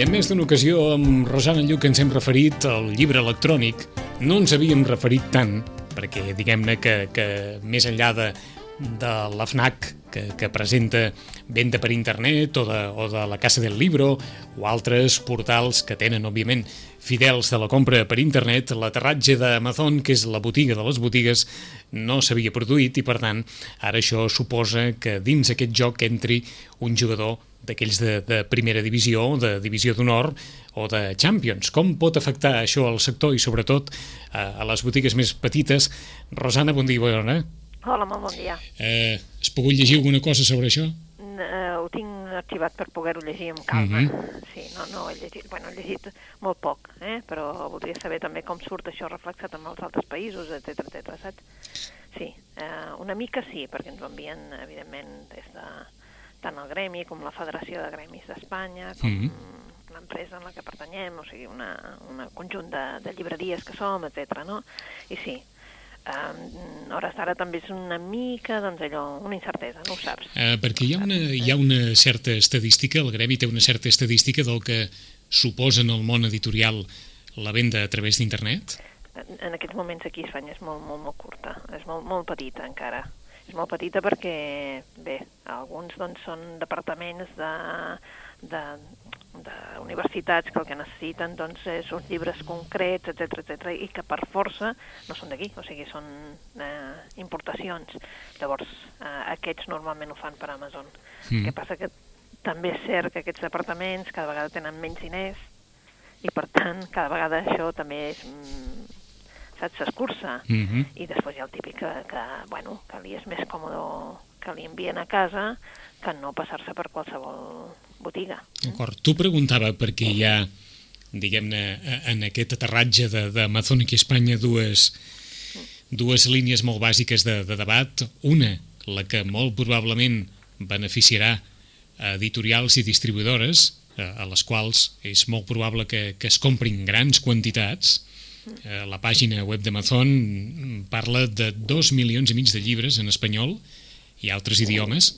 En més d'una ocasió, amb Rosana Lluc ens hem referit al llibre electrònic. No ens havíem referit tant, perquè diguem-ne que, que més enllà de, de la FNAC, que, que presenta venda per internet, o de, o de la Casa del Libro, o altres portals que tenen, òbviament, fidels de la compra per internet, l'aterratge d'Amazon, que és la botiga de les botigues, no s'havia produït i, per tant, ara això suposa que dins aquest joc entri un jugador d'aquells de, de primera divisió, de divisió d'honor o de Champions. Com pot afectar això al sector i sobretot a, a les botigues més petites? Rosana, bon dia, bona. Hola, molt bon dia. Eh, has pogut llegir alguna cosa sobre això? Uh, ho tinc arxivat per poder-ho llegir amb calma. Mhm. Uh -huh. Sí, no, no he llegit, bueno, he llegit molt poc, eh? però voldria saber també com surt això reflexat en els altres països, etc etc. saps? Sí, uh, una mica sí, perquè ens ho envien, evidentment, des de tant el gremi com la Federació de Gremis d'Espanya, com Mhm. l'empresa en la que pertanyem, o sigui, una, una conjunt de, de llibreries que som, etc. no? I sí, Um, hores d'ara també és una mica, doncs allò, una incertesa, no ho saps. Eh, perquè hi ha, una, hi ha una certa estadística, el Gremi té una certa estadística del que suposa en el món editorial la venda a través d'internet? En, en aquests moments aquí a Espanya és molt, molt, molt curta, és molt, molt petita encara. És molt petita perquè, bé, alguns doncs, són departaments de, de, d'universitats que el que necessiten doncs, és uns llibres concrets, etc etc i que per força no són d'aquí, o sigui, són eh, importacions. Llavors, eh, aquests normalment ho fan per Amazon. Mm. El que passa que també és cert que aquests departaments cada vegada tenen menys diners i, per tant, cada vegada això també és... Saps, s'escurça. Mm -hmm. I després hi ha el típic que, que, bueno, que li és més còmode que li envien a casa que no passar-se per qualsevol botiga. D'acord. Tu preguntava perquè hi ha, diguem-ne, en aquest aterratge d'Amazon aquí a Espanya dues, dues línies molt bàsiques de, de debat. Una, la que molt probablement beneficiarà editorials i distribuïdores, a les quals és molt probable que, que es comprin grans quantitats. La pàgina web d'Amazon parla de dos milions i mig de llibres en espanyol i altres idiomes.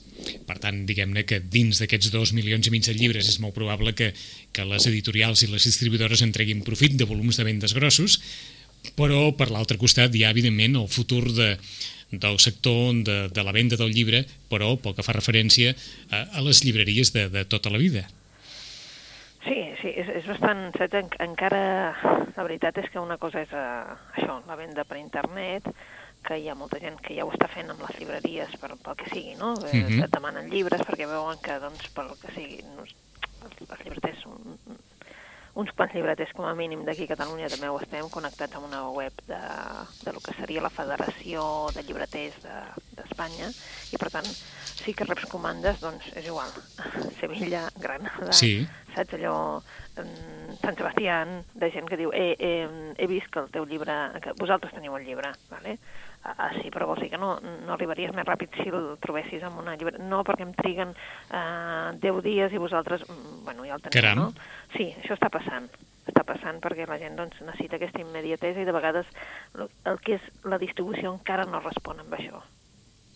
Per tant, diguem-ne que dins d'aquests dos milions i mig de llibres és molt probable que, que les editorials i les distribuïdores en treguin profit de volums de vendes grossos, però per l'altre costat hi ha, evidentment, el futur de, del sector de, de la venda del llibre, però pel que fa referència a, a les llibreries de, de tota la vida. Sí, sí, és, és bastant... Saps, en, encara... La veritat és que una cosa és uh, això, la venda per internet, que hi ha molta gent que ja ho està fent amb les llibreries per, pel que sigui, no? Eh, Mhm. Et demanen llibres perquè veuen que, doncs, pel que sigui, no, els, llibreters, uns quants llibreters com a mínim d'aquí a Catalunya també ho estem connectats amb una web de, de lo que seria la Federació de Llibreters d'Espanya de, i per tant sí que reps comandes, doncs és igual, Sevilla, Granada, Sí. saps allò, mm, Sant Sebastián, de gent que diu, eh, eh, he vist que el teu llibre, que vosaltres teniu el llibre, vale? Ah, ah, sí, però vols dir que no, no arribaries més ràpid si el trobessis amb una llibre... No, perquè em triguen eh, 10 dies i vosaltres... mm, Bueno, ja el teniu, Caram. no? Sí, això està passant. Està passant perquè la gent doncs, necessita aquesta immediatesa i de vegades el que és la distribució encara no respon amb això.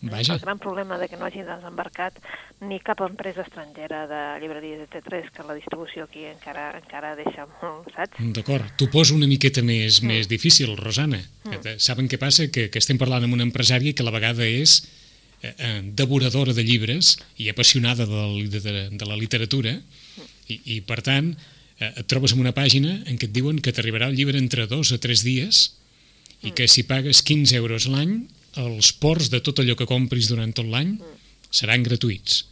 Vaja, El gran problema de que no hagi desembarcat ni cap empresa estrangera de llibreries, etc., que la distribució aquí encara encara deixa molt, saps? d'acord. T'ho poso una miqueta més, mm. més difícil, Rosana. Mm. Saben què passa? Que, que estem parlant amb una empresària que a la vegada és eh, eh, devoradora de llibres i apassionada de la, de, de la literatura i, i per tant, eh, et trobes en una pàgina en què et diuen que t'arribarà el llibre entre dos o tres dies i que si pagues 15 euros l'any, els ports de tot allò que compris durant tot l'any seran gratuïts.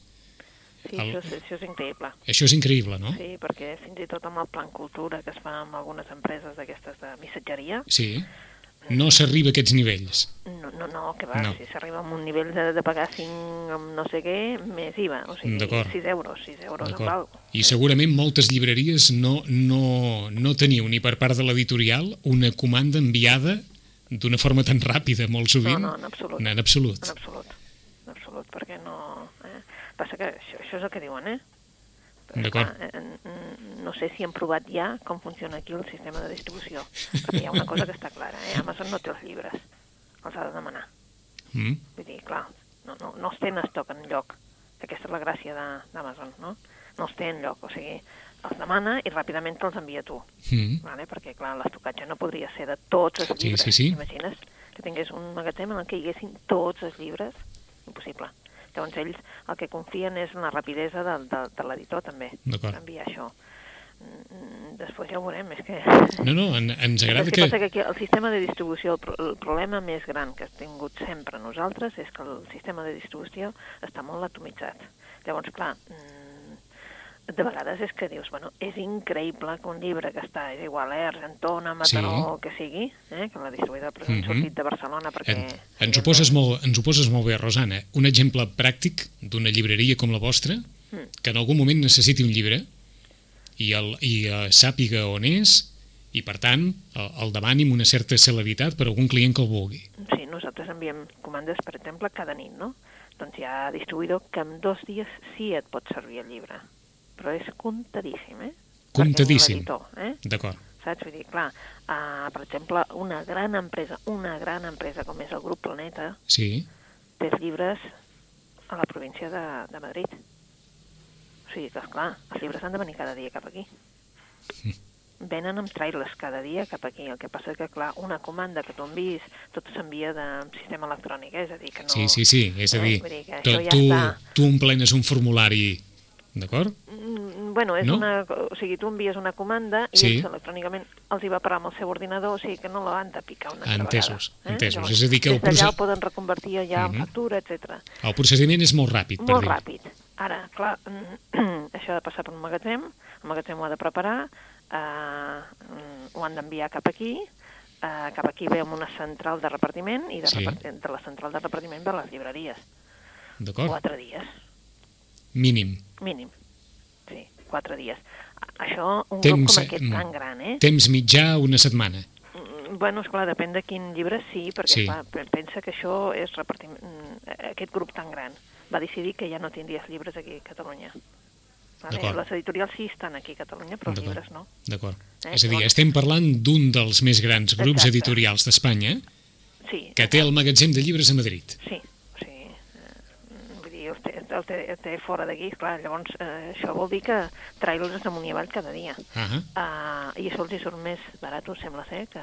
Sí, El- això, és, això és increïble. Això és increïble, no? Sí, perquè fins i tot amb el plan cultura que es fa amb algunes empreses d'aquestes de missatgeria, Sí. No s'arriba a aquests nivells. no, no, no que va, No. si s'arriba a un nivell de, de pagar 5 amb no sé què, més IVA, o sigui, D'acord. 6 euros, 6 euros D'acord. algo. I segurament moltes llibreries no, no, no teniu ni per part de l'editorial una comanda enviada d'una forma tan ràpida, molt sovint. No, no, en absolut. En absolut. En absolut, en absolut, perquè no... Eh? Passa que això, això és el que diuen, eh? D'acord. no sé si han provat ja com funciona aquí el sistema de distribució, perquè hi ha una cosa que està clara, eh? Amazon no té els llibres, els ha de demanar. Mm? Vull dir, clar, no, no, no els té en estoc en lloc. Aquesta és la gràcia d'Amazon, no? No els té en lloc, o sigui, els demana i ràpidament te'ls envia tu. Mm. Vale? Perquè, clar, l'estocatge no podria ser de tots els Sí, llibres. sí, sí. Imagines que tingués un magatzem en el que hi haguessin tots els llibres? Impossible. Llavors ells el que confien és en la rapidesa de, de, de l'editor també, D'acord. enviar això. Mm, Després ja ho veurem, és que... No, no, en, ens agrada que... passa? Que aquí el sistema de distribució, el, pro el problema més gran que hem tingut sempre nosaltres és que el sistema de distribució està molt atomitzat. Llavors, clar, mm, de vegades és que dius, bueno, és increïble que un llibre que està, és igual, eh, Argentona, Mataró, Sí. el que sigui, eh, que la distribuïdora per exemple, Mhm. ha sortit de Barcelona perquè... En, ens, ho poses molt, ens ho poses molt bé, Rosana. Un exemple pràctic d'una llibreria com la vostra, Mm. que en algun moment necessiti un llibre i, el, i uh, sàpiga on és i, per tant, el, el demani amb una certa celeritat per a algun client que el vulgui. Sí, nosaltres enviem comandes, per exemple, cada nit, no? Doncs hi ha distribuïdor que en dos dies sí et pot servir el llibre. Però és comptadíssim, eh? L'editor, eh? D'acord. Saps? Vull dir, clar, uh, per exemple, una gran empresa, una gran empresa com és el Grup Planeta, Sí, té els llibres a la província de, de Madrid. O sigui que, esclar, els llibres han de venir cada dia cap aquí. Venen amb trailers cada dia cap aquí. El que passa que, clar, una comanda que tu envies, tot s'envia de sistema electrònic, eh? és a dir, que no... sí, sí, sí. És a Eh, dir, vull dir que tu, ja tu, està. tu emplenes un formulari, d'acord? Mm, Bueno, és No? una, o sigui, tu envies una comanda i Sí. ells electrònicament els hi va parar amb el seu ordinador, o sigui que no la han de picar una altra Entesos, vegada. entesos. Llavors, És a dir, que el procés- ho poden reconvertir allà Mhm. en factura, etc. El procediment és molt ràpid, per Molt dir ràpid. Ara, clar, això ha de passar per un magatzem, el magatzem ho ha de preparar, eh, ho han d'enviar cap aquí, eh, cap aquí ve amb una central de repartiment i de, Sí. repart de la central de repartiment ve a les llibreries. D'acord? Quatre dies, Mínim. mínim. Sí, quatre dies. Això, un Temps, grup com aquest mm, tan gran, eh? Temps mitjà, una setmana. Mm, Bueno, esclar, depèn de quin llibre sí, perquè Sí. Clar, pe- pensa que això és repartiment... mm, Aquest grup tan gran va decidir que ja no tindries llibres aquí a Catalunya. Vale? Les editorials sí estan aquí a Catalunya, però els llibres no. D'acord. Eh, És a dir, llavors- estem parlant d'un dels més grans grups Exacte. editorials d'Espanya Sí, que té el magatzem de llibres a Madrid. sí. O sigui, eh, vull dir, el té, el té, el té fora d'aquí, clar, llavors eh, això vol dir que trailers amunt i avall cada dia. Ah, Uh, I això els hi surt més barat, sembla ser, que,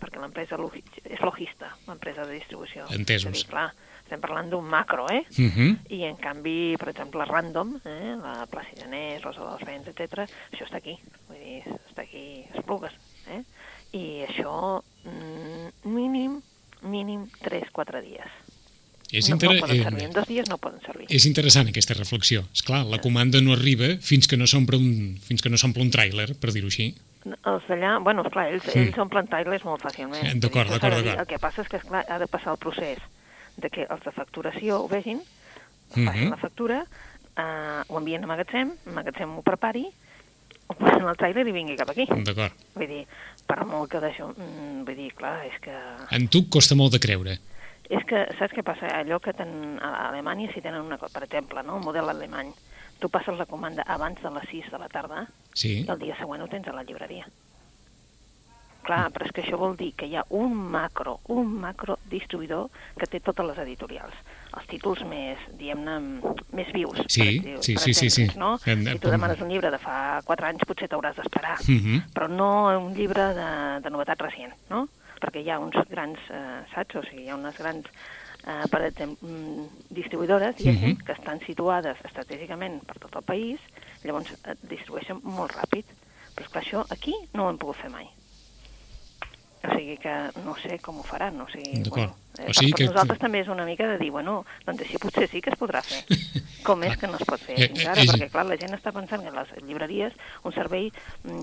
perquè l'empresa logi- és logista, l'empresa de distribució. Entesos. És dir, clar, estem parlant d'un macro, eh? uh -huh. I en canvi, per exemple, Random, eh, la Plàcid Anés, Rosa dels Vents, etc., això està aquí, vull dir, està aquí a Esplugues, eh? I això, mm, mínim, mínim 3-4 dies. És, no, inter... no poden servir, eh, en dos dies no poden servir. és interessant aquesta reflexió. És clar, la comanda no arriba fins que no s'omple un, fins que no s'omple un tràiler, per dir-ho així. Els d'allà, bueno, esclar, ells, Mm. ells omplen trailers molt fàcilment. Eh, d'acord, d'acord, d'acord. El que passa és que, esclar, ha de passar el procés de que els de facturació ho vegin, Mhm. facin la factura, eh, ho envien a magatzem, magatzem ho prepari, ho posen al trailer i vingui cap aquí. D'acord. Vull dir, per molt que d'això... Mm, vull dir, clar, és que... En tu costa molt de creure. És que, saps què passa? Allò que ten, a Alemanya si tenen una cosa, per exemple, no? el model alemany, tu passes la comanda abans de les 6 de la tarda Sí. i el dia següent ho tens a la llibreria. Clar, però és que això vol dir que hi ha un macro, un macro distribuïdor que té totes les editorials. Els títols més, diguem-ne, més vius. Sí, per sí, per sí, sí, sí. No? En- Si tu demanes un llibre de fa 4 anys potser t'hauràs d'esperar, Uh -huh. però no un llibre de, de novetat recent, no? Perquè hi ha uns grans, eh, saps? O sigui, hi ha unes grans, eh, per exemple, mm, distribuïdores, diguéssim, Mhm. que estan situades estratègicament per tot el país, llavors et distribueixen molt ràpid. Però és clar, això aquí no ho hem pogut fer mai. O sigui que no sé com ho faran, o sigui... D'acord. eh, O sigui per, que- nosaltres també és una mica de dir, bueno, doncs així potser sí que es podrà fer. Com és que no es pot fer Eh, fins eh, ara? Perquè, clar, la gent està pensant que les llibreries, un servei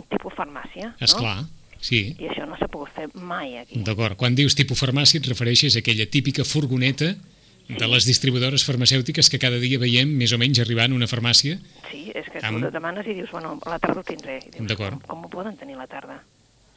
tipus farmàcia, És no? clar, sí. I això no s'ha pogut fer mai aquí. D'acord. Quan dius tipus farmàcia et refereixes a aquella típica furgoneta de les distribuïdores farmacèutiques que cada dia veiem més o menys arribant a una farmàcia. Sí, és que Amb- tu demanes i dius, bueno, a la tarda ho tindré. D'acord. com, com ho poden tenir a la tarda?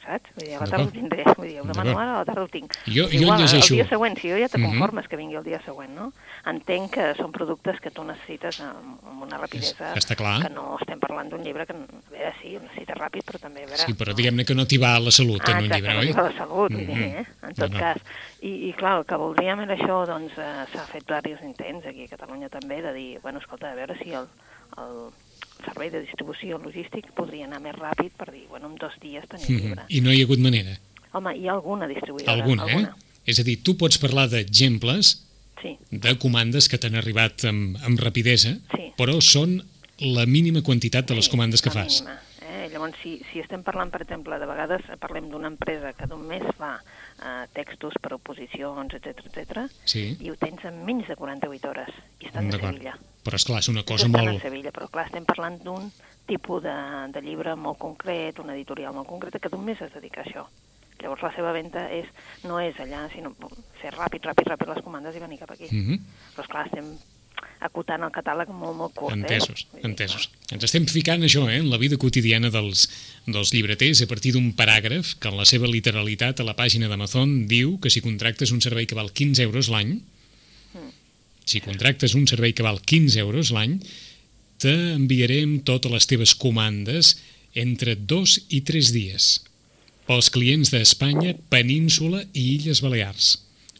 Saps? Vull dir, a la tarda ho tindré. Vull dir, ho demano ara, a la tarda ho tinc. Jo- jo igual, llegeixo- El dia següent, si jo ja te Mhm. conformes que vingui el dia següent, no? Entenc que són productes que tu necessites amb, una rapidesa... Està clar. Que no estem parlant d'un llibre que, a veure, sí, ho necessites ràpid, però també, a veure... Sí, però diguem-ne que no t'hi va la salut Ah, en un exacte, llibre, oi? dic la salut, vull dir, Mhm. eh? en tot No, no. cas. I, I clar, el que voldríem era això, doncs eh, s'ha fet diversos intents aquí a Catalunya també, de dir, bueno, escolta, a veure si el, el servei de distribució logístic podria anar més ràpid per dir, bueno, en dos dies tenim Mhm. llibre. I no hi ha hagut manera. Home, hi ha alguna distribuïdora. Alguna, eh? És a dir, tu pots parlar d'exemples Sí, de comandes que t'han arribat amb, amb rapidesa, Sí. però són la mínima quantitat de les sí, comandes que fas. mínima, Eh? Llavors, si, si estem parlant, per exemple, de vegades parlem d'una empresa que només fa eh, textos per oposicions, etc etc Sí, i ho tens en menys de 48 hores, i estan de. Sevilla. Però, és clar és una cosa molt... Sevilla, però clar, estem parlant d'un tipus de, de llibre molt concret, una editorial molt concreta, que només es dedica a això. Llavors la seva venda és, no és allà, sinó ser ràpid, ràpid, ràpid les comandes i venir cap aquí. Mhm. Però esclar, estem acotant el catàleg molt, molt curt. Entesos, eh? Vull dir, entesos. Ens estem ficant això, eh, en la vida quotidiana dels, dels llibreters a partir d'un paràgraf que en la seva literalitat a la pàgina d'Amazon diu que si contractes un servei que val 15 euros l'any, si contractes un servei que val 15 euros l'any, t'enviarem totes les teves comandes entre dos i tres dies pels clients d'Espanya, Península i Illes Balears.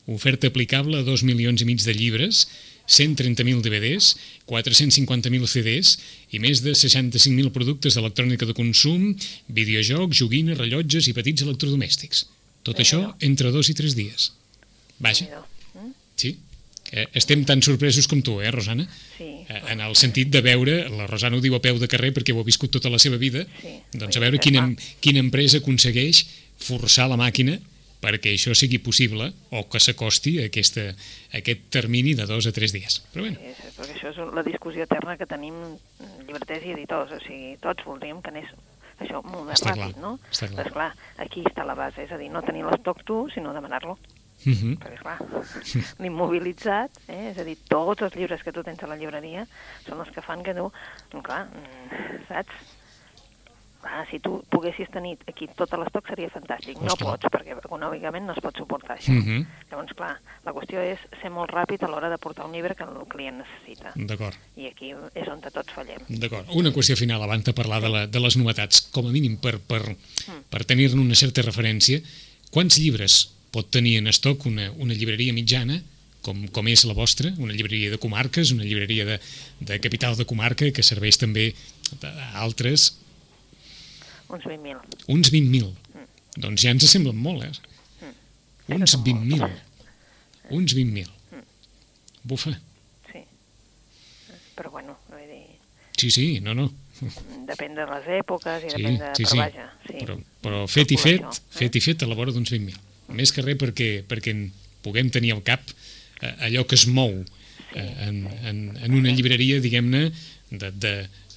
Oferta aplicable a 2 milions i mig de llibres, 130.000 DVDs, 450.000 CDs i més de 65.000 productes d'electrònica de consum, videojocs, joguines, rellotges i petits electrodomèstics. Tot això entre dos i tres dies. Vaja. Mm? sí. Eh, Estem tan sorpresos com tu, eh, Rosana? Sí. Eh, En el sentit de veure, la Rosana ho diu a peu de carrer perquè ho ha viscut tota la seva vida, Sí. doncs a veure quina, quina empresa aconsegueix forçar la màquina perquè això sigui possible o que s'acosti a, aquesta, a aquest termini de dos a tres dies. Però bé, Sí, sí, perquè això és la discussió eterna que tenim llibreters i editors, o sigui, tots voldríem que anés això molt més Està ràpid, clar, no? està clar. Doncs clar, aquí està la base, és a dir, no tenir l'estoc tu, sinó demanar-lo, uh -huh. perquè clar, l'immobilitzat, eh? és a dir, tots els llibres que tu tens a la llibreria són els que fan que tu, clar, mm, saps? Clar, si tu poguessis tenir aquí tot l'estoc seria fantàstic. No Esclar. pots, perquè econòmicament no es pot suportar això. uh -huh. Llavors, clar, la qüestió és ser molt ràpid a l'hora de portar un llibre que el client necessita. d'acord. I aquí és on tots fallem. D'acord. Una qüestió final abans de parlar de, la, de les novetats. Com a mínim, per, per, per tenir-ne una certa referència, quants llibres pot tenir en estoc una, una llibreria mitjana, com, com és la vostra, una llibreria de comarques, una llibreria de, de capital de comarca, que serveix també a altres, Uns 20.000. uns 20.000. Doncs ja ens semblen molt, eh? Uns Són molts. 20.000. Uns 20.000. Bufa. Sí. Però bueno, vull dir, Sí, sí, no, no. depèn de les èpoques i Sí, depèn de... sí, però sí. vaja, sí. Però, però fet i fet, eh? fet i fet a la vora d'uns 20.000. Més que res perquè, perquè en puguem tenir al cap eh, allò que es mou eh, en, en, en una llibreria, diguem-ne, de, de,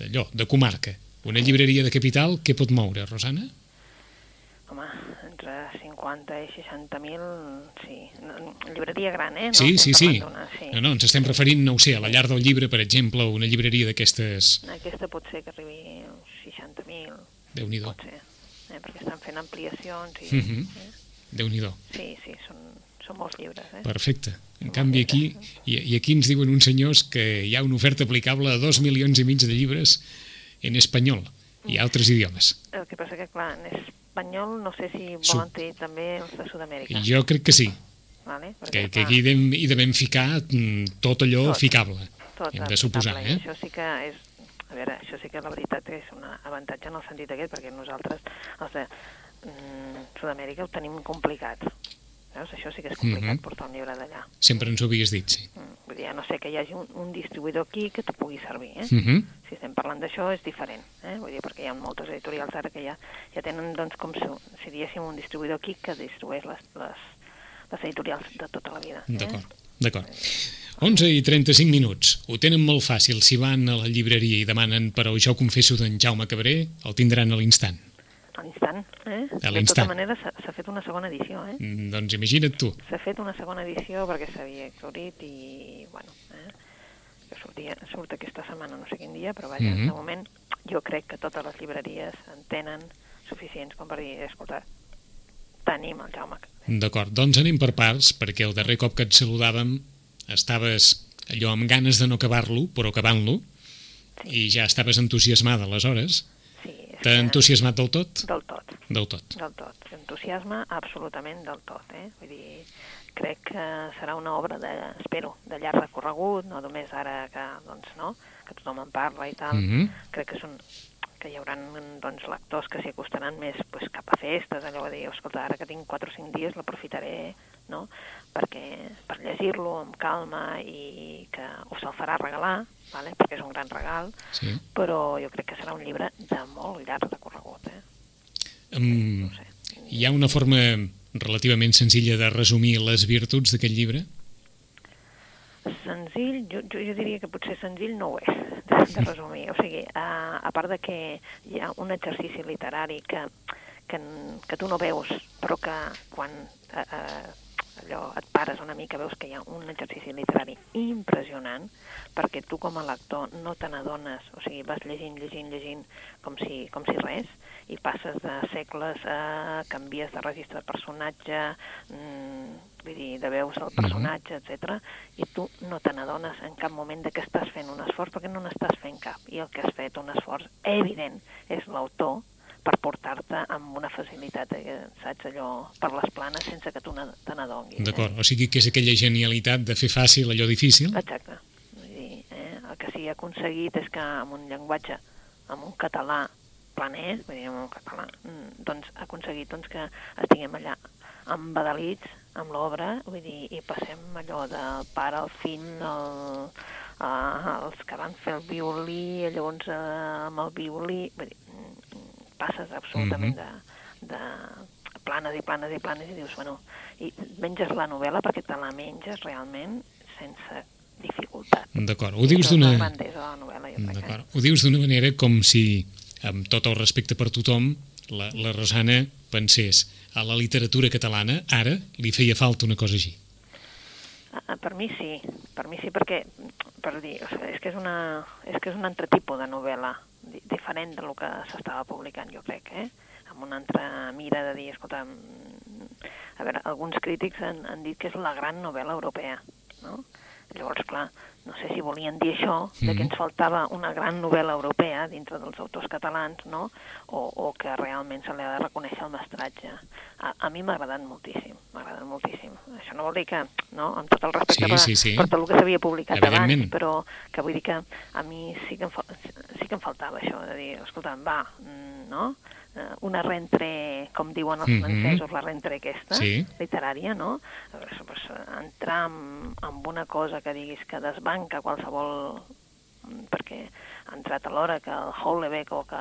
allò, de comarca. Una llibreria de capital, què pot moure, Rosana? Home, entre 50 i 60.000, sí. No, Llibreria gran, eh? No sí, sí, sí. sí. No, no, ens estem referint, no ho sé, a la llar del llibre, per exemple, una llibreria d'aquestes... Aquesta pot ser que arribi als 60.000, Déu-n'hi-do. pot ser. Eh? Perquè estan fent ampliacions i... Mhm. eh? Déu-n'hi-do. Sí, sí, són, són molts llibres, eh? Perfecte. En canvi, aquí, i, i aquí ens diuen uns senyors que hi ha una oferta aplicable a dos milions i mig de llibres en espanyol i altres idiomes. El que passa que, clar, en espanyol no sé si volen tenir també els de Sud-amèrica. Jo crec que sí, Vale? que, Perquè, que clar, aquí hi devem, hi devem ficar mm, tot allò Tot. ficable. tot hem de suposar, eh? Això sí que és... A veure, això sí que la veritat és un avantatge en el sentit aquest, perquè nosaltres, els de Sud-amèrica, ho tenim complicat. Veus? Això sí que és complicat, Mhm. portar un llibre d'allà. Sempre ens ho havies dit, sí. Mm, Vull dir, no sé que hi hagi un, un distribuïdor aquí que te pugui servir, eh? Uh -huh. Si estem parlant d'això és diferent, eh? Vull dir, perquè hi ha moltes editorials ara que ja, ja tenen, doncs, com si, si diguéssim, un distribuïdor aquí que distribueix les, les, les editorials de tota la vida. Eh? D'acord, d'acord. 11 i 35 minuts. Ho tenen molt fàcil. Si van a la llibreria i demanen per al Jo confesso d'en Jaume Cabré, el tindran a l'instant. A l'instant, eh? A De tota manera, s'ha fet una segona edició, eh? Mm, Doncs imagina't tu. S'ha fet una segona edició perquè s'havia exaurit i, bueno, eh? que sortia, surt aquesta setmana, no sé quin dia, però vaja, Mhm. de moment jo crec que totes les llibreries en tenen suficients com per dir, escolta, tenim el Jaume. D'acord, doncs anem per parts, perquè el darrer cop que et saludàvem estaves allò amb ganes de no acabar-lo, però acabant-lo, i ja estaves entusiasmada aleshores. Sí, T'ha entusiasmat del tot? Del. Del tot. Del tot. Entusiasme absolutament del tot, eh? Vull dir, crec que serà una obra de, espero, de llarg recorregut, no només ara que, doncs, no?, que tothom en parla i tal. Mm -hmm. Crec que és un, que hi haurà doncs, lectors que s'hi acostaran més pues, cap a festes, allò de dir, escolta, ara que tinc 4 o 5 dies l'aprofitaré no? perquè, per llegir-lo amb calma i que o se'l farà regalar, vale? perquè és un gran regal, Sí. però jo crec que serà un llibre de molt llarg recorregut. Eh? Um, hi ha una forma relativament senzilla de resumir les virtuts d'aquest llibre? Senzill, jo, jo, jo diria que potser senzill no ho és, de, de resumir. O sigui, a, a part de que hi ha un exercici literari que, que, que tu no veus, però que quan eh, eh, allò et pares una mica veus que hi ha un exercici literari impressionant, perquè tu com a lector no te n'adones, o sigui, vas llegint, llegint, llegint com si, com si res, i passes de segles a canvies de registre de personatge, mm, vull dir, de veus del personatge, etc. i tu no te n'adones en cap moment de que estàs fent un esforç, perquè no n'estàs fent cap. I el que has fet un esforç evident és l'autor per portar-te amb una facilitat, eh, saps, allò, per les planes sense que tu te n'adonguis. D'acord, o sigui que és aquella genialitat de fer fàcil allò difícil? Exacte. Vull dir, eh, el que s'hi ha aconseguit és que amb un llenguatge, amb un català planer, vull dir, amb un català, mm, doncs ha aconseguit doncs, que estiguem allà embadalits amb l'obra, vull dir, i passem allò del pare al fill, el, uh, els que van fer el violí, llavors uh, amb el violí, vull dir, mm, passes absolutament de, de planes i planes i planes i dius, bueno, i menges la novel·la perquè te la menges realment sense dificultat. D'acord, ho dius d'una... D'acord. Ho dius d'una manera com si, amb tot el respecte per tothom, la, la Rosana pensés a la literatura catalana, ara, li feia falta una cosa així. Ah, Per mi sí, per mi sí, perquè per dir, o sigui, és que és, una, és que és un altre tipus de novel·la, diferent del que s'estava publicant, jo crec, eh? amb una altra mira de dir, escolta, mm, a veure, alguns crítics han, han dit que és la gran novel·la europea, no? Llavors, clar, no sé si volien dir això, de que Mhm. ens faltava una gran novel·la europea dintre dels autors catalans, no? O, o que realment se li ha de reconèixer el mestratge. A, a mi m'ha agradat moltíssim, m'ha agradat moltíssim. Això no vol dir que, no?, amb tot el respecte Sí, per, sí, sí. per tot el que s'havia publicat abans, però que vull dir que a mi sí que em, fa, sí que em faltava això, de dir, escolta, va, mm, no?, una rentre, com diuen els Mhm. francesos, la rentre aquesta, Sí. literària, no? A pues, entrar en, en una cosa que diguis que desbanca qualsevol... perquè ha entrat alhora que el Houellebecq o que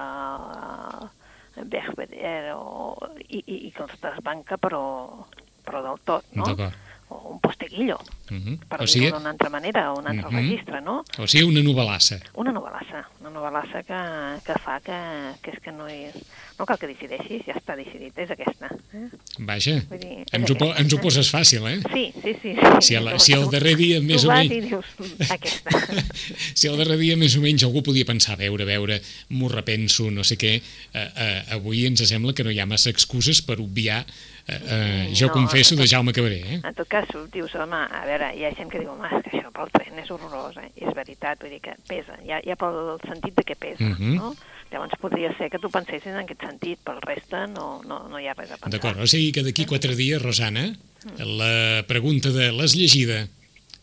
el Bergvedder o, i, i, i que els desbanca però, però del tot, no? D'acord. O un posteguillo, Uh -huh. per o, dir-ho sigui, d'una altra manera, o un altre Mhm. registre, no? o sigui, una novel·lassa. Una novel·lassa, una novel·lassa que, que fa que, que és que no és... No cal que decideixis, ja està decidit, és aquesta. Eh? Vaja, Vull dir, és ens ho, aquesta. ens ho poses fàcil, eh? Sí, sí, sí. sí. Si Tu- si el darrer dia més tu o menys- dius, "Mm, aquesta. si el darrer dia més o menys algú podia pensar, a veure, a veure, m'ho repenso, no sé què, eh, eh, avui ens sembla que no hi ha massa excuses per obviar eh, eh, Jo No, confesso de Jaume Cabré, eh? En tot cas, dius, home, a veure, hi ha gent que diu, home, és que això pel tren és horrorós, eh? És veritat, vull dir que pesa, ja, ja pel sentit de que pesa, Mhm. no? Llavors podria ser que tu pensessis en aquest sentit, pel reste no, no, no hi ha res a pensar. D'acord, o sigui que d'aquí quatre dies, Rosana, la pregunta de l'has llegida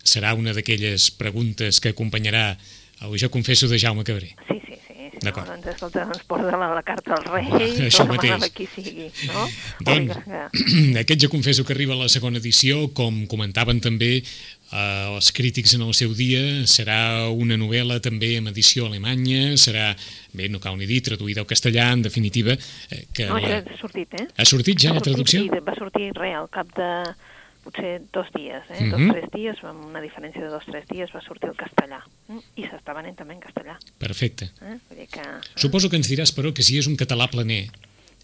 serà una d'aquelles preguntes que acompanyarà el Jo confesso de Jaume Cabré. Sí, sí, sí. Sí D'acord. no, doncs, escolta, ens posa la, la carta al rei, Això torna mateix. qui sigui, no? Doncs, que- aquest Jo confesso que arriba a la segona edició, com comentaven també eh, els crítics en el seu dia, serà una novel·la també amb edició alemanya, serà, bé, no cal ni dir, traduïda al castellà, en definitiva, eh, que No, la... això ha sortit, eh? ha sortit ja Ha la sortit, traducció? I va sortir res, al cap de potser dos dies, eh? Mhm. dos tres dies, amb una diferència de dos tres dies va sortir el castellà. Mm? I s'està venent també en castellà. Perfecte. Eh? Vull dir que... Suposo que ens diràs, però, que si és un català planer,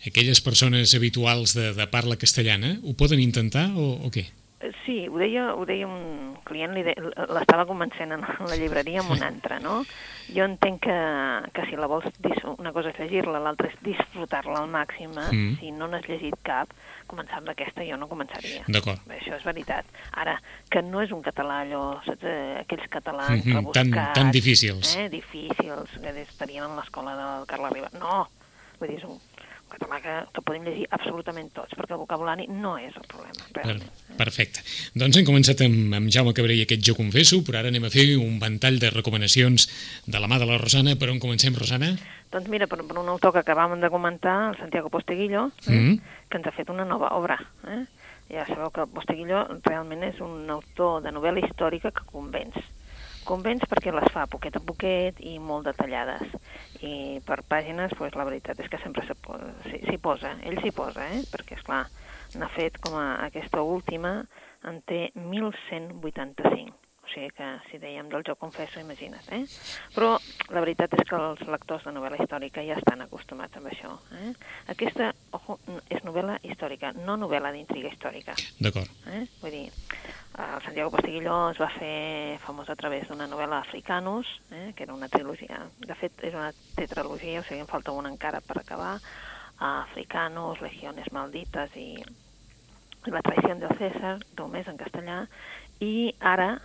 aquelles persones habituals de, de parla castellana, ho poden intentar o, o què? Eh, Sí, ho deia, ho deia un client, l'estava convencent en la llibreria amb un altre, no? Jo entenc que, que si la vols, una cosa és llegir-la, l'altra és disfrutar-la al màxim. Mm. Si no n'has llegit cap, començar amb aquesta jo no començaria. D'acord. Això és veritat. Ara, que no és un català allò, saps, eh, aquells catalans Mhm, rebuscats... tan- tan difícils. Eh, difícils, que estarien en l'escola del Carles Riba. No, vull dir, és un, català que, que podem llegir absolutament tots, perquè el vocabulari no és el problema, realment. Per, perfecte. Doncs hem començat amb, amb Jaume Cabré i aquest Jo Confesso, però ara anem a fer un ventall de recomanacions de la mà de la Rosana. Per on comencem, Rosana? Doncs mira, per, per un autor que acabàvem de comentar, el Santiago Posteguillo, eh, Mm. que ens ha fet una nova obra. Eh? Ja sabeu que Posteguillo realment és un autor de novel·la històrica que convenç. Convenç perquè les fa poquet a poquet i molt detallades. I per pàgines, pues, la veritat és que sempre s'hi posa. Ell s'hi posa, eh? perquè, és clar n'ha fet com a aquesta última, en té 1.185. O sigui que, si dèiem del Jo Confesso, imagina't, eh? Però la veritat és que els lectors de novel·la històrica ja estan acostumats amb això. Eh? Aquesta, ojo, és novel·la històrica, no novel·la d'intriga històrica. D'acord. Eh? Vull dir, el Santiago Posteguillo es va fer famós a través d'una novel·la Africanus, eh? que era una trilogia. De fet, és una tetralogia, o sigui, em falta una encara per acabar. Africanus, Legiones Maldites i La traició del César, només en castellà, i ara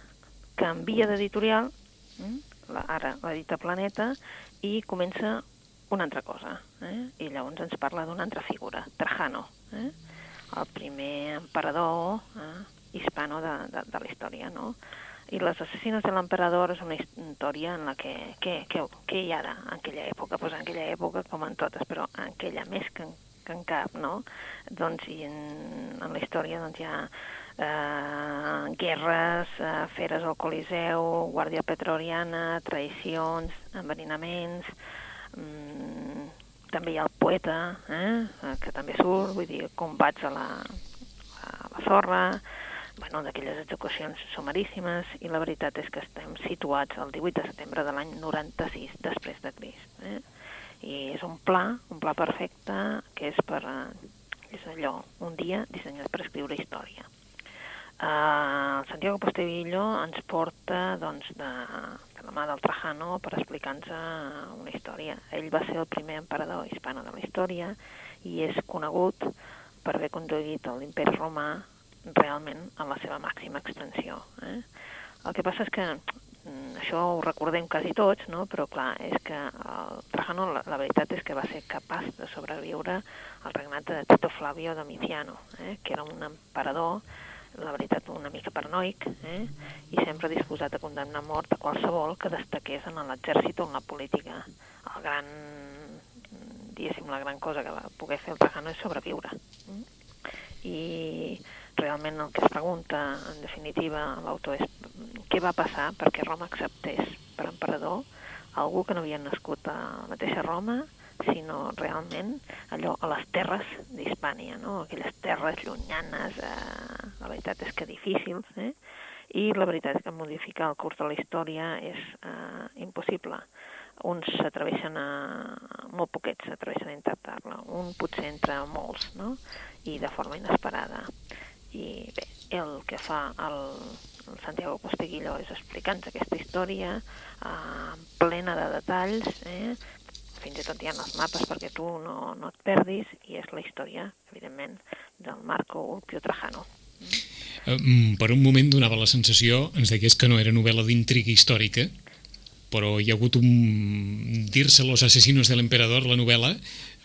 canvia d'editorial, mm? ara l'edita Planeta, i comença una altra cosa. Eh? I llavors ens parla d'una altra figura, Trajano, eh? el primer emperador eh? hispano de, de, de la història, no? I les assassines de l'emperador és una història en la que, que, que, que hi ha ara, en aquella època? Pues en aquella època, com en totes, però en aquella més que en, que en cap, no? Doncs i en, en la història doncs, hi ha eh, guerres, eh, feres al Coliseu, guàrdia petroliana, traïcions, enverinaments, mm, també hi ha el poeta, eh, que també surt, vull dir, combats a la, a la sorra, bueno, d'aquelles execucions sumaríssimes, i la veritat és que estem situats el 18 de setembre de l'any 96 després de Crist. Eh? I és un pla, un pla perfecte, que és per... Eh, és allò, un dia dissenyat per escriure història. Uh, Santiago Posteguillo ens porta doncs, de, de la mà del Trajano per explicar-nos una història. Ell va ser el primer emperador hispano de la història i és conegut per haver conduït l'imperi romà realment en la seva màxima extensió. Eh? El que passa és que mm, això ho recordem quasi tots, no? però clar, és que el Trajano, la, la veritat és que va ser capaç de sobreviure al regnat de Tito Flavio Domiciano, eh? que era un emperador, la veritat, una mica paranoic, eh? i sempre disposat a condemnar mort a qualsevol que destaqués en l'exèrcit o en la política. El gran, diguéssim, la gran cosa que va poder fer el Trajano és sobreviure. Mm? I realment el que es pregunta, en definitiva, l'autor és què va passar perquè Roma acceptés per emperador algú que no havia nascut a la mateixa Roma, sinó realment allò a les terres d'Hispània, no? aquelles terres llunyanes, eh, la veritat és que difícils, eh? i la veritat és que modificar el curs de la història és eh, impossible. Uns s'atreveixen a... molt poquets s'atreveixen a intentar-la, un potser entre molts, no? i de forma inesperada. I bé, el que fa el, el Santiago Posteguillo és explicant aquesta història eh, plena de detalls, eh? Fins i tot hi ha els mapes perquè tu no, no et perdis, i és la història, evidentment, del Marco Ulpio Trajano. Eh, mm, Per un moment donava la sensació, ens deies que no era novel·la d'intriga històrica, però hi ha hagut un dir-se Los asesinos de l'emperador, la novel·la,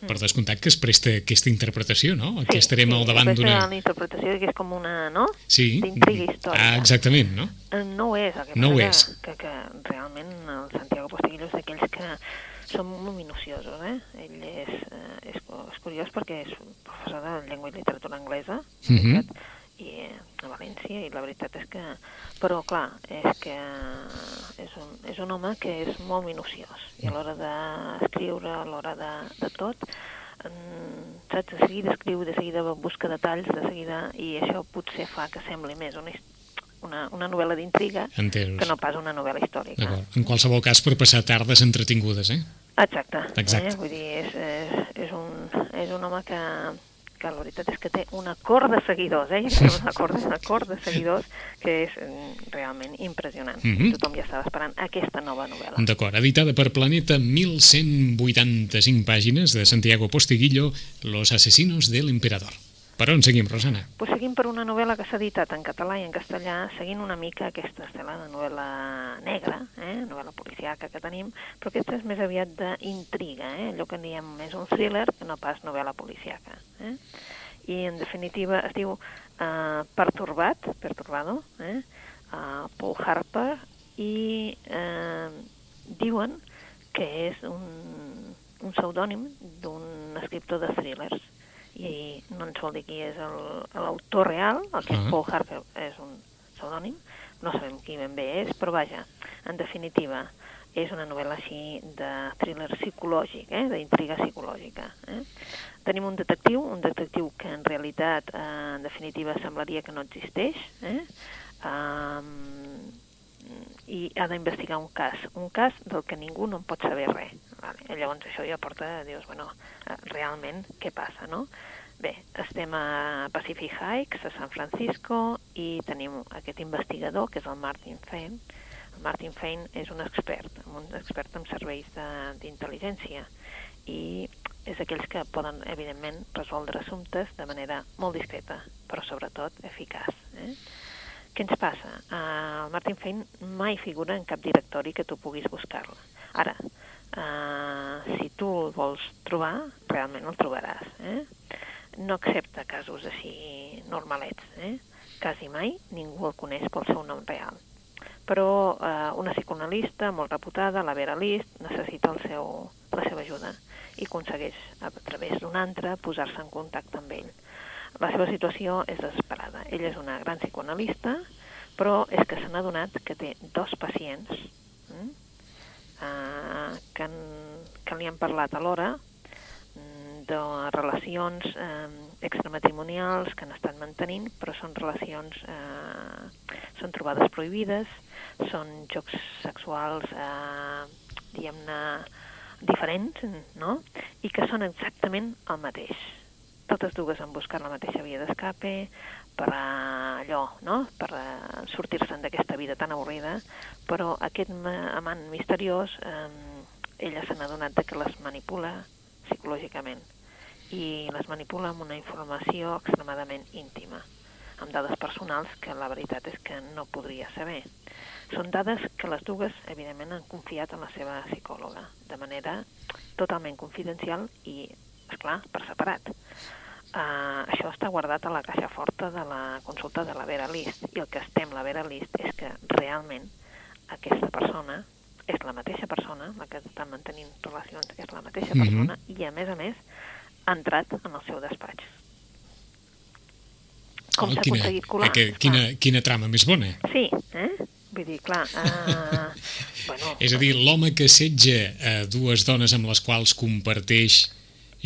per descomptat que es presta aquesta interpretació, no? Aquí estarem al davant d'una... la interpretació que és com una, no? Sí, d'intriga històrica. ah, exactament, no? Eh, No ho és, el que No ho és. Que, que, que realment el Santiago Posteguillo és d'aquells que són molt minuciosos, eh? Ell és, eh, és, és curiós perquè és professor de llengua i literatura anglesa, Mhm. veritat, i eh, a València, i la veritat és que... Però, clar, és que és un, és un home que és molt minuciós, i a l'hora d'escriure, a l'hora de, de tot, mm, saps, de seguida escriu, de seguida busca detalls, de seguida, i això potser fa que sembli més una, una, una novel·la d'intriga que no pas una novel·la històrica. En qualsevol cas, per passar tardes entretingudes, eh? Exacte. Exacte. Eh? Vull dir, és, és, és, un, és un home que, que la veritat és que té una cor de seguidors, eh? Una cor, una cor de seguidors que és mm, realment impressionant. Mhm. Tothom ja estava esperant aquesta nova novel·la. D'acord, editada per Planeta, 1.185 pàgines de Santiago Posteguillo, Los asesinos del emperador. Per on seguim, Rosana? Pues seguim per una novel·la que s'ha editat en català i en castellà, seguint una mica aquesta estela de novel·la negra, eh? novel·la policiaca que tenim, però aquesta és més aviat d'intriga, eh? allò que en diem més un thriller que no pas novel·la policiaca. Eh? I en definitiva es diu uh, Perturbat, Perturbado, eh? uh, Paul Harper, i uh, diuen que és un, un pseudònim d'un escriptor de thrillers i no ens vol dir qui és l'autor real, el que uh -huh. és Paul Harper és un pseudònim, no sabem qui ben bé és, però vaja, en definitiva, és una novel·la així de thriller psicològic, eh? d'intriga psicològica. Eh? Tenim un detectiu, un detectiu que en realitat, eh, en definitiva, semblaria que no existeix, eh? um, i ha d'investigar un cas, un cas del que ningú no en pot saber res. Vale? Llavors això ja porta, dius, bueno, eh, realment què passa, no? Bé, estem a Pacific Heights, a San Francisco, i tenim aquest investigador, que és el Martin Fein. El Martin Fein és un expert, un expert en serveis d'intel·ligència, i és aquells que poden, evidentment, resoldre assumptes de manera molt discreta, però sobretot eficaç. Eh? Què ens passa? Uh, el Martin Fein mai figura en cap directori que tu puguis buscar-la. Ara, uh, si tu el vols trobar, realment el trobaràs. Eh? No accepta casos així normalets. Eh? Quasi mai ningú el coneix pel seu nom real. Però uh, una psicoanalista molt reputada, la Vera List, necessita el seu, la seva ajuda i aconsegueix, a través d'un altre, posar-se en contacte amb ell la seva situació és desesperada. Ella és una gran psicoanalista, però és que se n'ha donat que té dos pacients uh, que, han, que li han parlat alhora mm, de relacions eh, extramatrimonials que han estat mantenint, però són relacions, eh, són trobades prohibides, són jocs sexuals, eh, diguem-ne, diferents, no? I que són exactament el mateix totes dues han buscat la mateixa via d'escape per allò, no? per sortir-se'n d'aquesta vida tan avorrida, però aquest amant misteriós, eh, ella se n'ha donat que les manipula psicològicament i les manipula amb una informació extremadament íntima, amb dades personals que la veritat és que no podria saber. Són dades que les dues, evidentment, han confiat en la seva psicòloga, de manera totalment confidencial i, esclar, per separat. Uh, això està guardat a la caixa forta de la consulta de la Vera List i el que estem la Vera List és que realment aquesta persona és la mateixa persona, la que està mantenint relacions és la mateixa mm -hmm. persona i a més a més ha entrat en el seu despatx. Com oh, s'ha aconseguit colar? Eh, que, quina, quina trama més bona. Sí, eh? Vull dir, clar... Uh, bueno, és a dir, l'home que setja uh, dues dones amb les quals comparteix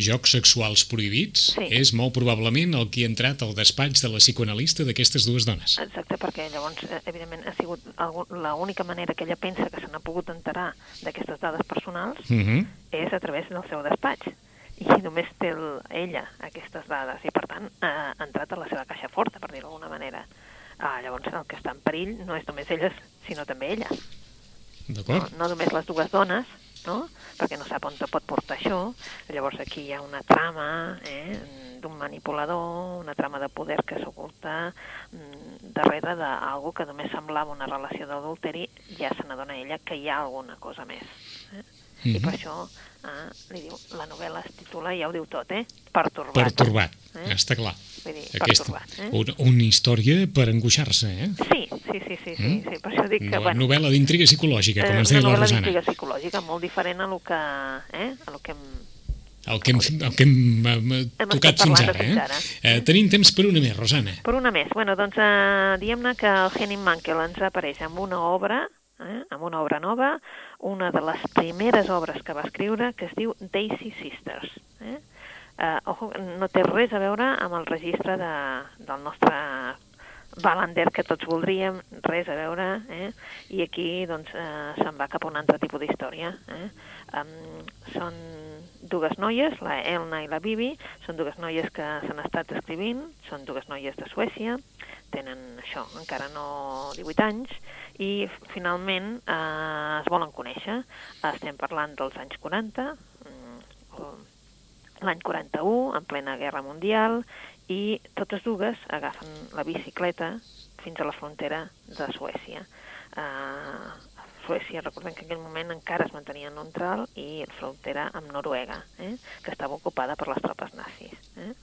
jocs sexuals prohibits sí. és molt probablement el que ha entrat al despatx de la psicoanalista d'aquestes dues dones. Exacte, perquè llavors, eh, evidentment, ha sigut l'única manera que ella pensa que se n'ha pogut enterar d'aquestes dades personals uh mhm. -huh. és a través del seu despatx. I només té el, ella aquestes dades i, per tant, ha entrat a la seva caixa forta, per dir-ho d'alguna manera. Ah, llavors, el que està en perill no és només elles, sinó també ella. D'acord. No, no només les dues dones, no? perquè no sap on te pot portar això. Llavors aquí hi ha una trama eh, d'un manipulador, una trama de poder que s'oculta mm, darrere d'algú que només semblava una relació d'adulteri, ja se n'adona ella que hi ha alguna cosa més. Eh? Mm -hmm. I per això eh, li diu, la novel·la es titula, ja ho diu tot, eh? Perturbat. Perturbat, eh? està clar. Vull dir, perturbat. Eh? Una, una història per angoixar-se, eh? Sí, sí, sí, sí, sí, mm? sí, per això dic que... No, bueno, novel·la d'intriga psicològica, com eh, ens deia la Rosana. Una novel·la d'intriga psicològica, molt diferent a lo que, eh? a lo que hem el que hem, el que hem, hem, hem tocat fins ara. Eh? ara. Eh, tenim temps per una més, Rosana. Per una més. Bueno, doncs eh, diguem-ne que el Henning Mankell ens apareix amb una obra, eh, amb una obra nova, una de les primeres obres que va escriure, que es diu Daisy Sisters. Eh? Eh, ojo, no té res a veure amb el registre de, del nostre Valander que tots voldríem, res a veure, eh? i aquí doncs, eh, se'n va cap a un altre tipus d'història. Eh? Um, són dues noies, la Elna i la Bibi, són dues noies que s'han estat escrivint, són dues noies de Suècia, tenen això, encara no 18 anys, i finalment eh, es volen conèixer. Estem parlant dels anys 40, mm, l'any 41, en plena Guerra Mundial, i totes dues agafen la bicicleta fins a la frontera de Suècia. Uh, Suècia, recordem que en aquell moment encara es mantenia neutral i la frontera amb Noruega, eh, que estava ocupada per les tropes nazis. Eh.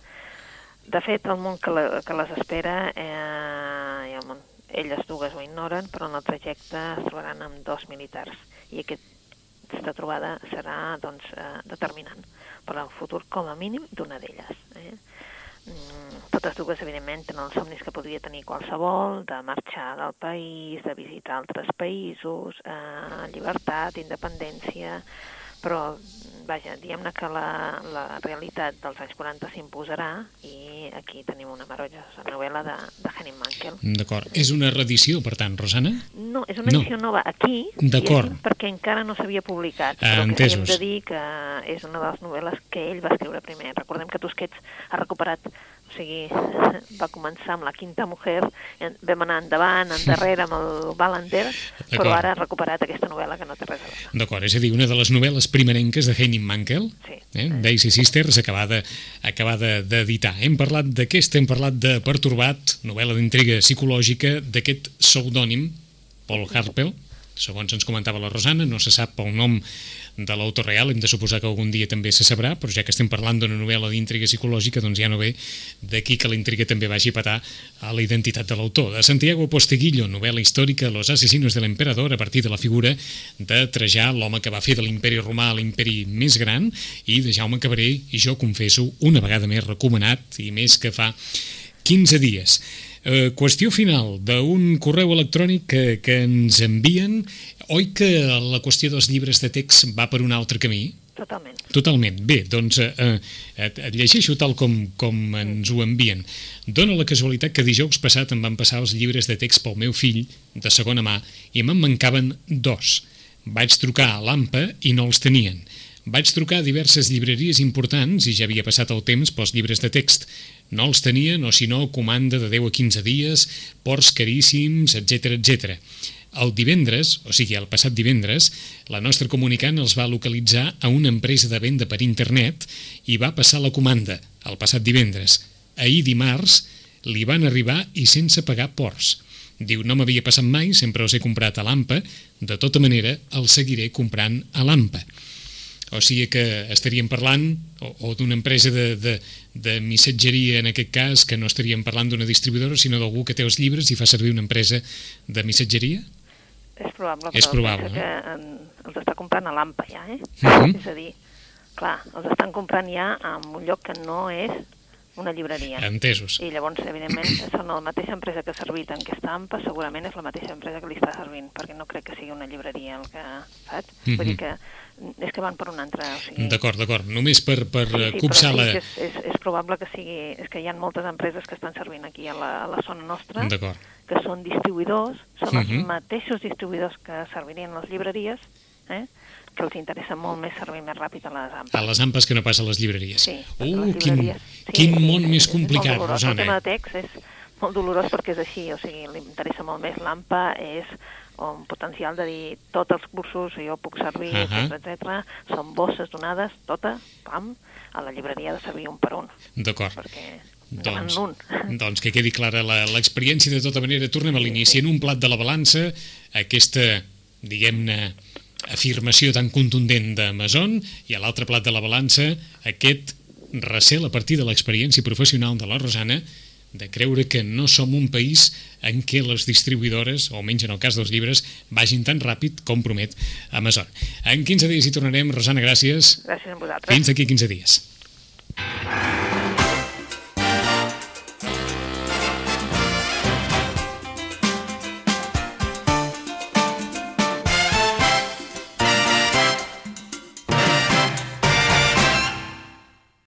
De fet, el món que, la, que les espera, eh, el món, elles dues ho ignoren, però en el trajecte es trobaran amb dos militars i aquesta trobada serà doncs, eh, determinant per al futur com a mínim d'una d'elles. Eh. Mm, totes dues, evidentment, tenen els somnis que podria tenir qualsevol, de marxar del país, de visitar altres països, eh, llibertat, independència, però vaja, diguem-ne que la, la realitat dels anys 40 s'imposarà i aquí tenim una meravellosa novel·la de, de Henning Mankell. D'acord. És una reedició, per tant, Rosana? No, és una edició no. nova aquí, D'acord. perquè encara no s'havia publicat, ah, però entesos. que de dir que és una de les novel·les que ell va escriure primer. Recordem que Tusquets ha recuperat o sigui, va començar amb la Quinta Mujer, vam anar endavant, endarrere amb el Balander, però ara ha recuperat aquesta novel·la que no té res a veure. D'acord, és a dir, una de les novel·les primerenques de Henning Mankell, sí. eh? Daisy Sisters, acabada, acabada d'editar. Hem parlat d'aquest, hem parlat de Pertorbat, novel·la d'intriga psicològica d'aquest pseudònim, Paul Harpel, segons ens comentava la Rosana, no se sap pel nom de l'autor real, hem de suposar que algun dia també se sabrà, però ja que estem parlant d'una novel·la d'intriga psicològica, doncs ja no ve d'aquí que la intriga també vagi a patar a la identitat de l'autor. De Santiago Posteguillo, novel·la històrica Los asesinos de l'emperador, a partir de la figura de Trajà, l'home que va fer de l'imperi romà l'imperi més gran, i de Jaume Cabré, i jo confesso, una vegada més recomanat, i més que fa 15 dies. Eh, qüestió final d'un correu electrònic que, que ens envien. Oi que la qüestió dels llibres de text va per un altre camí? Totalment. Totalment. Bé, doncs eh, et, et llegeixo tal com, com ens ho envien. Dóna la casualitat que dijous passat em van passar els llibres de text pel meu fill, de segona mà, i me'n mancaven dos. Vaig trucar a l'AMPA i no els tenien. Vaig trucar a diverses llibreries importants i ja havia passat el temps pels llibres de text. No els tenien o, si no, comanda de 10 a 15 dies, ports caríssims, etc etc. El divendres, o sigui, el passat divendres, la nostra comunicant els va localitzar a una empresa de venda per internet i va passar la comanda, el passat divendres. Ahir dimarts li van arribar i sense pagar ports. Diu, no m'havia passat mai, sempre els he comprat a l'AMPA, de tota manera els seguiré comprant a l'AMPA. O sigui que estaríem parlant o, o d'una empresa de, de, de missatgeria, en aquest cas, que no estaríem parlant d'una distribuïdora, sinó d'algú que té els llibres i fa servir una empresa de missatgeria? És probable, és probable que eh? els està comprant a l'AMPA ja, eh? Uh -huh. És a dir, clar, els estan comprant ja en un lloc que no és una llibreria. Entesos. I llavors, evidentment, són la mateixa empresa que ha servit en aquesta AMPA, segurament és la mateixa empresa que li està servint, perquè no crec que sigui una llibreria el que... Saps? Uh -huh. Vull dir que és que van per un altre. O sigui... D'acord, d'acord. Només per, per sí, sí, copsar la... És, és, és probable que sigui... És que hi ha moltes empreses que estan servint aquí a la, a la zona nostra, que són distribuïdors, són uh -huh. els mateixos distribuïdors que servirien les llibreries, eh? però els interessa molt més servir més ràpid a les ampes. A les ampes que no passa a les llibreries. Sí, uh, les quin, llibreries. Sí, quin sí, món sí, més complicat, és. Rosana. El tema de text és molt dolorós perquè és així, o sigui, li interessa molt més l'AMPA, és un potencial de dir tots els cursos jo puc servir, uh -huh. etc són bosses donades, tota, pam, a la llibreria de servir un per un. D'acord. Perquè doncs, doncs que quedi clara l'experiència de tota manera. Tornem a l'inici. En un plat de la balança, aquesta, diguem-ne, afirmació tan contundent d'Amazon i a l'altre plat de la balança aquest recel a partir de l'experiència professional de la Rosana de creure que no som un país en què les distribuïdores, o almenys en el cas dels llibres, vagin tan ràpid com promet Amazon. En 15 dies hi tornarem. Rosana, gràcies. Gràcies a vosaltres. Fins d'aquí 15 dies.